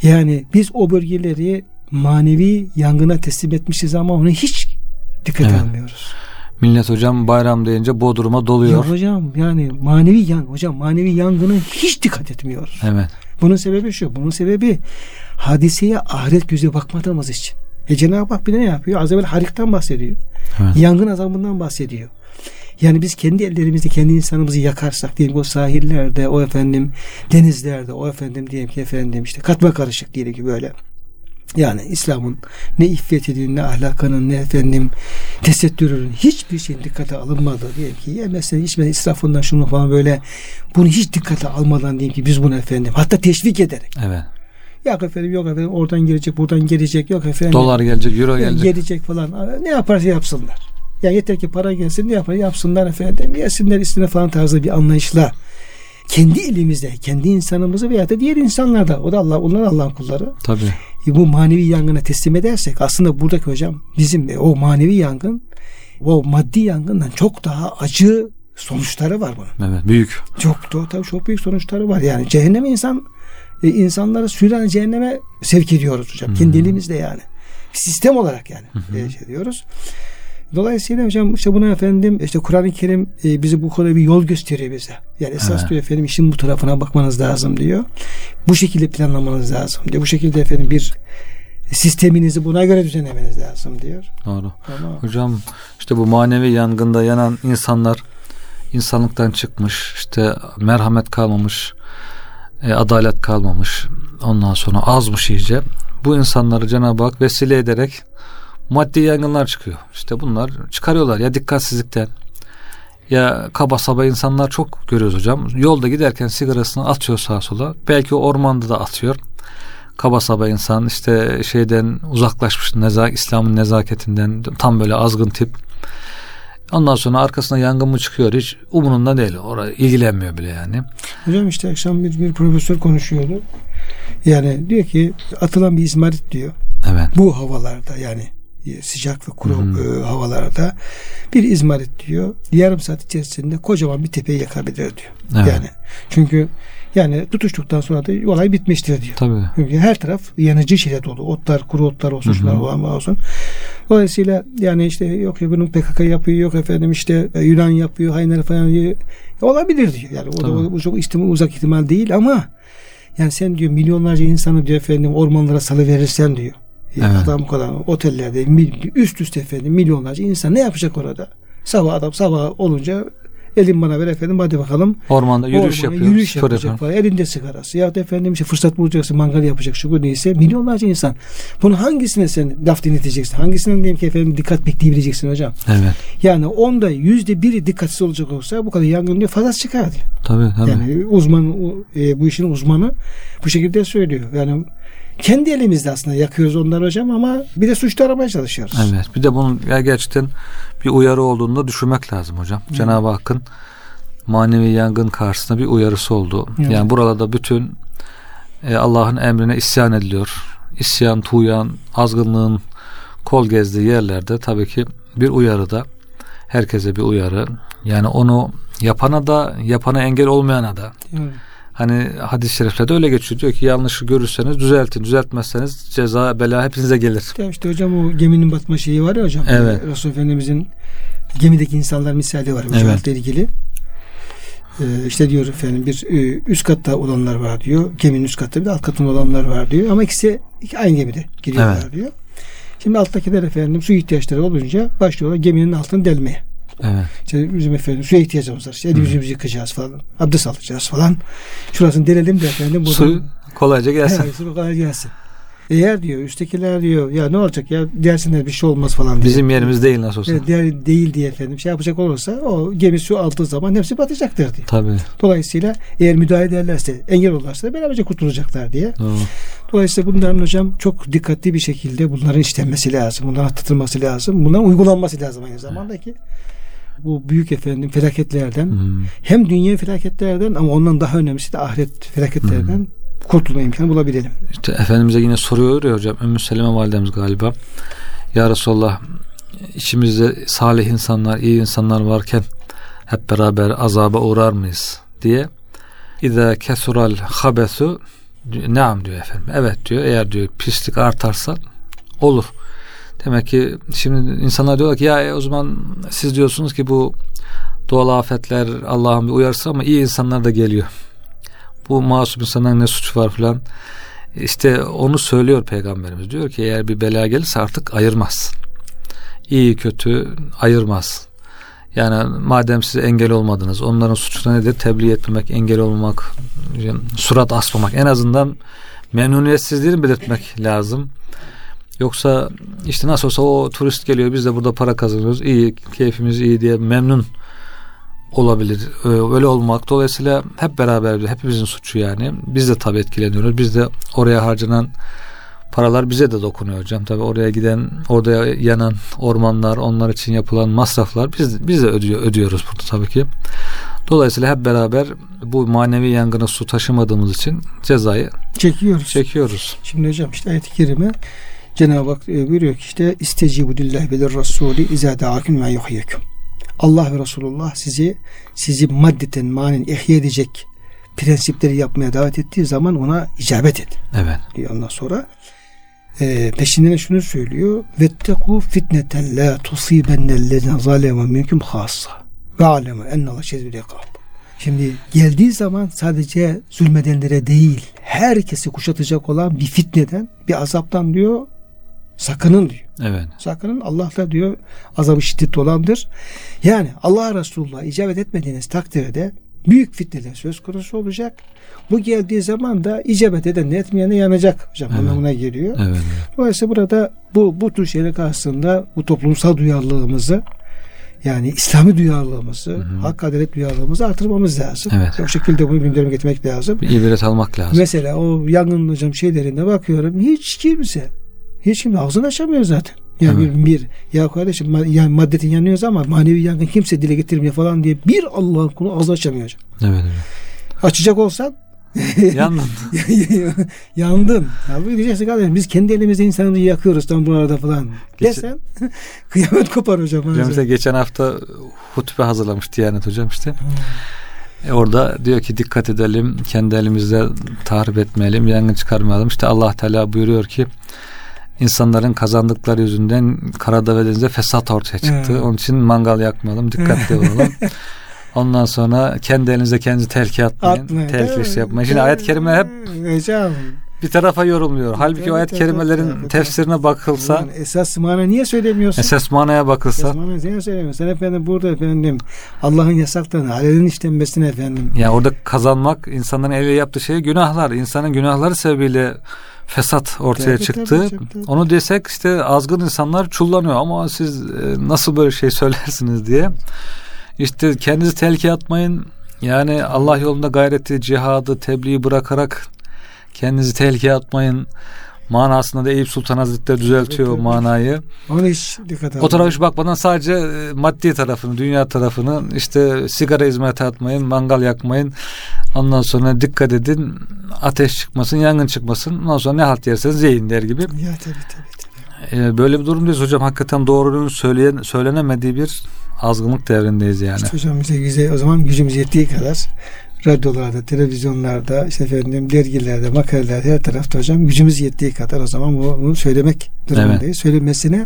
Yani biz o bölgeleri manevi yangına teslim etmişiz ama onu hiç dikkat Evet. almıyoruz. Millet hocam bayram deyince Bodrum'a doluyor. Ya hocam yani manevi yan hocam manevi yangına hiç dikkat etmiyoruz. Evet. Bunun sebebi şu. Bunun sebebi hadiseye ahiret gözüyle bakmadığımız için. E Cenab-ı Hak bir de ne yapıyor? Az evvel harikten bahsediyor. Evet. Yangın azabından bahsediyor. Yani biz kendi ellerimizle kendi insanımızı yakarsak diyelim o sahillerde, o efendim denizlerde, o efendim diyelim ki efendim işte katma karışık diyelim ki böyle. Yani İslam'ın ne iffetinin ne ahlakının ne efendim tesettürünün hiçbir şeyin dikkate alınmadığı diyelim ki yemezsen içmeden israfından şunu falan böyle bunu hiç dikkate almadan diyelim ki biz bunu efendim hatta teşvik ederek Evet. yok efendim yok efendim oradan gelecek buradan gelecek yok efendim Dolar gelecek, euro gelecek. gelecek falan ne yaparsa yapsınlar. Ya yeter ki para gelsin ne yapar yapsınlar efendim yesinler istine falan tarzı bir anlayışla kendi elimizde kendi insanımızı veya da diğer insanlarda o da Allah onlar Allah'ın kulları Tabii. e, bu manevi yangına teslim edersek aslında buradaki hocam bizim o manevi yangın o maddi yangından çok daha acı sonuçları var bunun. Evet. Büyük. Çok da tabii çok büyük sonuçları var. Yani cehenneme insan e, insanları süren cehenneme sevk ediyoruz hocam. Kendi elimizde yani. Sistem olarak yani e, şey diyoruz. Dolayısıyla hocam işte buna efendim işte Kur'an-ı Kerim e, bize bu konuda bir yol gösteriyor bize. Yani esas Evet. diyor efendim işin bu tarafına bakmanız lazım diyor. Bu şekilde planlamanız lazım diyor. Bu şekilde efendim bir sisteminizi buna göre düzenlemeniz lazım diyor. Doğru. Tamam. Hocam işte bu manevi yangında yanan insanlar insanlıktan çıkmış işte merhamet kalmamış e, adalet kalmamış ondan sonra azmış iyice bu insanları Cenab-ı Hak vesile ederek maddi yangınlar çıkıyor. İşte bunlar çıkarıyorlar ya dikkatsizlikten. Ya kaba saba insanlar çok görüyoruz hocam. Yolda giderken sigarasını atıyor sağa sola. Belki ormanda da atıyor. Kaba saba insan işte şeyden uzaklaşmış neza, İslam'ın nezaketinden tam böyle azgın tip. Ondan sonra arkasına yangın mı çıkıyor hiç umurunda değil. Oraya ilgilenmiyor bile yani. Hocam işte akşam bir, bir profesör konuşuyordu. Yani diyor ki atılan bir izmarit diyor. evet. Bu havalarda yani sıcak ve kuru Hmm. e, havalarda bir izmarit diyor yarım saat içerisinde kocaman bir tepeyi yakabilir diyor. Evet. Yani çünkü Yani tutuştuktan sonra da olay bitmiştir diyor. Tabii. Çünkü her taraf yanıcı şeyle dolu. Otlar, kuru otlar olsun, şunlar olan olsun. Dolayısıyla yani işte yok ya bunun PKK yapıyor, yok efendim işte e, Yunan yapıyor, Hayner falan diyor. Olabilir diyor. Yani o da Tabii. o, o çok ihtimal, uzak ihtimal değil ama yani sen diyor milyonlarca insanı diyor efendim ormanlara salı verirsen diyor. Ya Evet. Adam kadar otellerde üst üste efendim milyonlarca insan ne yapacak orada? Sabah adam sabah olunca elin bana ver efendim hadi bakalım Ormanda yürüyüş Ormana yapıyor. Yürüyüş yapacak falan. Elinde sigarası. Ya da efendim işte fırsat bulacaksın mangal yapacak şu bu neyse. Milyonlarca insan. Bunu hangisine sen laf dinleteceksin? Hangisine diyelim ki efendim dikkat bekleyebileceksin hocam? Evet. Yani onda yüzde biri dikkatsiz olacak olsa bu kadar yangın diyor fazla çıkar diyor. Tabii tabii. Yani uzman e, bu işin uzmanı bu şekilde söylüyor. Yani kendi elimizde aslında yakıyoruz onları hocam ama bir de suçlu aramaya çalışıyoruz. Evet. Bir de bunun gerçekten bir uyarı olduğunu da düşünmek lazım hocam. Cenab-ı Hakk'ın manevi yangın karşısında bir uyarısı oldu. Evet. Yani buralarda bütün e, Allah'ın emrine isyan ediliyor. İsyan, tuğyan, azgınlığın kol gezdiği yerlerde tabii ki bir uyarı da herkese bir uyarı. Yani onu yapana da yapana engel olmayana da Evet. Hani hadis-i şeriflerde öyle geçiyor. Diyor ki yanlışı görürseniz düzeltin. Düzeltmezseniz ceza bela hepinize gelir. Ya işte hocam o geminin batma şeyi var ya hocam. Evet. Resul Efendimizin gemideki insanlar misali var hocam Evet. ilgili. Ee, işte diyor efendim bir e, üst katta olanlar var diyor. Geminin üst katta bir de alt katında olanlar var diyor. Ama ikisi iki- aynı gemide giriyorlar Evet. diyor. Şimdi alttakiler efendim su ihtiyaçları olunca başlıyorlar geminin altını delmeye. Evet. İşte bizim efendim suya ihtiyacımız var. İşte yüzümüzü yıkayacağız falan. Abdest alacağız falan. Şurasını delelim de efendim. buradan- Su kolayca gelsin. Evet, su kolay gelsin. Eğer diyor üsttekiler diyor ya ne olacak ya dersinler bir şey olmaz falan diye. Bizim yerimiz değil nasıl olsa. Evet, değil diye efendim şey yapacak olursa o gemi su aldığı zaman hepsi batacaktır diye. Tabii. Dolayısıyla eğer müdahale ederlerse engel olurlarsa beraberce kurtulacaklar diye. Doğru. Dolayısıyla bunların hocam çok dikkatli bir şekilde bunların işlenmesi lazım. Bunların atlatılması lazım. Bunların uygulanması lazım aynı zamanda ki bu büyük efendim felaketlerden Hmm. hem dünya felaketlerden ama ondan daha önemlisi de ahiret felaketlerden kurtulma imkanı bulabilelim. İşte Efendimiz'e yine soruyor ya hocam Ümmü Seleme validemiz galiba. Ya Resulallah içimizde salih insanlar, iyi insanlar varken hep beraber azaba uğrar mıyız diye. İza kesural habesu Naam diyor efendim. Evet diyor. Eğer diyor pislik artarsa olur. Demek ki şimdi insanlar diyorlar ki ya e, o zaman siz diyorsunuz ki bu doğal afetler Allah'ın bir uyarısı ama iyi insanlar da geliyor. Bu masum insanların ne suçu var filan. İşte onu söylüyor peygamberimiz. Diyor ki eğer bir bela gelirse artık ayırmaz. İyi kötü ayırmaz. Yani madem siz engel olmadınız onların suçu nedir? Tebliğ etmemek, engel olmak, surat asmamak. En azından memnuniyetsizliğini belirtmek lazım. Yoksa işte nasıl olsa o turist geliyor biz de burada para kazanıyoruz. iyi keyfimiz iyi diye memnun olabilir. Ee, Öyle olmak. Dolayısıyla hep beraber hepimizin suçu yani. Biz de tabii etkileniyoruz. Biz de oraya harcanan paralar bize de dokunuyor hocam. Tabii oraya giden, orada yanan ormanlar, onlar için yapılan masraflar biz biz de ödüyor, ödüyoruz burada tabii ki. Dolayısıyla hep beraber bu manevi yangına su taşımadığımız için cezayı Çekiyoruz. çekiyoruz. Şimdi hocam işte ayet-i kerime Cenab-ı Hak e, buyuruyor ki işte istecibu lillahi ve lirrasuli izâ da'akum ve yuhyikum. Allah ve Resulullah sizi sizi maddeten manen ihya edecek prensipleri yapmaya davet ettiği zaman ona icabet et Evet. diyor ondan sonra. E, peşinden de şunu söylüyor. Vetteku fitneten la tusibennellezine zaleme minkum hassa. Ve aleme ennallah şedidul ikab. Şimdi geldiği zaman sadece zulmedenlere değil, herkesi kuşatacak olan bir fitneden, bir azaptan diyor, sakının diyor. Evet. Sakının Allah da diyor azabı şiddetli olandır. Yani Allah Resulullah icabet etmediğiniz takdirde büyük fitneler söz konusu olacak. Bu geldiği zaman da icabet eden de etmeyene yanacak hocam Evet. anlamına geliyor. Evet. Dolayısıyla burada bu bu tür şeyler karşısında bu toplumsal duyarlılığımızı yani İslami duyarlılığımızı, Hı hı. hak adalet duyarlılığımızı artırmamız lazım. Evet. O şekilde bunu gündeme getirmek lazım. Bir ibret almak lazım. Mesela o yangın hocam şeylerinde bakıyorum hiç kimse hiç kimse ağzını açamıyor zaten. Yani Evet. bir, bir ya kardeşim ma- yani maddetin yanıyoruz ama manevi yangın kimse dile getirmiyor falan diye bir Allah'ın kulu ağzını açamıyor. Evet. evet. Açacak olsan Yandın. Yandın. Ya bu diyeceksin kardeşim biz kendi elimizde insanları yakıyoruz tam buralarda falan. Geçen- Desen kıyamet kopar hocam. Hocam işte geçen hafta hutbe hazırlamış Diyanet hocam işte. E orada diyor ki dikkat edelim, kendi elimizde tahrip etmeyelim, yangın çıkarmayalım. İşte Allah Teala buyuruyor ki insanların kazandıkları yüzünden karada ve denizde fesat ortaya çıktı. Evet. Onun için mangal yakmayalım, dikkatli olalım. Ondan sonra kendi elinize kendinizi tehlikeye atmayın, Atmayın. tehlikeli Evet. şey yapmayın. Şimdi ayet-i kerime hep Hocam. bir tarafa yorumluyor. Halbuki o ayet-i kerimelerin tabii. tefsirine bakılsa, Ulan esas mana niye söylemiyorsun? esas manaya bakılsa, Esas mana niye söylemiyorsun? Sen efendim burada efendim Allah'ın yasaklarını alelin işlenmesine efendim. yani orada kazanmak, insanların eliyle yaptığı şey günahlar. İnsanın günahları sebebiyle fesat ortaya Tabii, çıktı. tabii, tabii, tabii. Onu desek işte azgın insanlar çullanıyor ama siz e, nasıl böyle şey söylersiniz diye. İşte kendinizi tehlikeye atmayın. Yani Allah yolunda gayreti, cihadı, tebliği bırakarak kendinizi tehlikeye atmayın. Manasında da Eyüp Sultan Hazretleri düzeltiyor tabii. manayı. Onu hiç dikkat O tarafa hiç bakmadan sadece e, maddi tarafını, dünya tarafını işte sigara hizmete atmayın, mangal yakmayın. Ondan sonra dikkat edin ateş çıkmasın, yangın çıkmasın. Ondan sonra ne halt yerseniz yiyin der gibi. Ya tabii tabii. tabii. E, böyle bir durumdayız hocam. Hakikaten doğrunun söyleyen, söylenemediği bir azgınlık devrindeyiz yani. İşte hocam bize güzel o zaman gücümüz yettiği kadar radyolarda, televizyonlarda, işte efendim dergilerde, makalelerde her tarafta hocam gücümüz yettiği kadar o zaman bu- bunu söylemek durumundayız. Söylemesine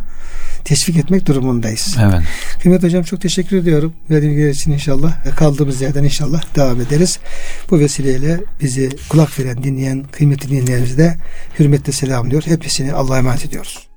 teşvik etmek durumundayız. Evet. Kıymet hocam çok teşekkür ediyorum. Verdiğiniz için inşallah kaldığımız yerden inşallah devam ederiz. Bu vesileyle bizi kulak veren, dinleyen, kıymetli dinleyenlerimize de hürmetle selamlıyor. Hepsini Allah'a emanet ediyoruz.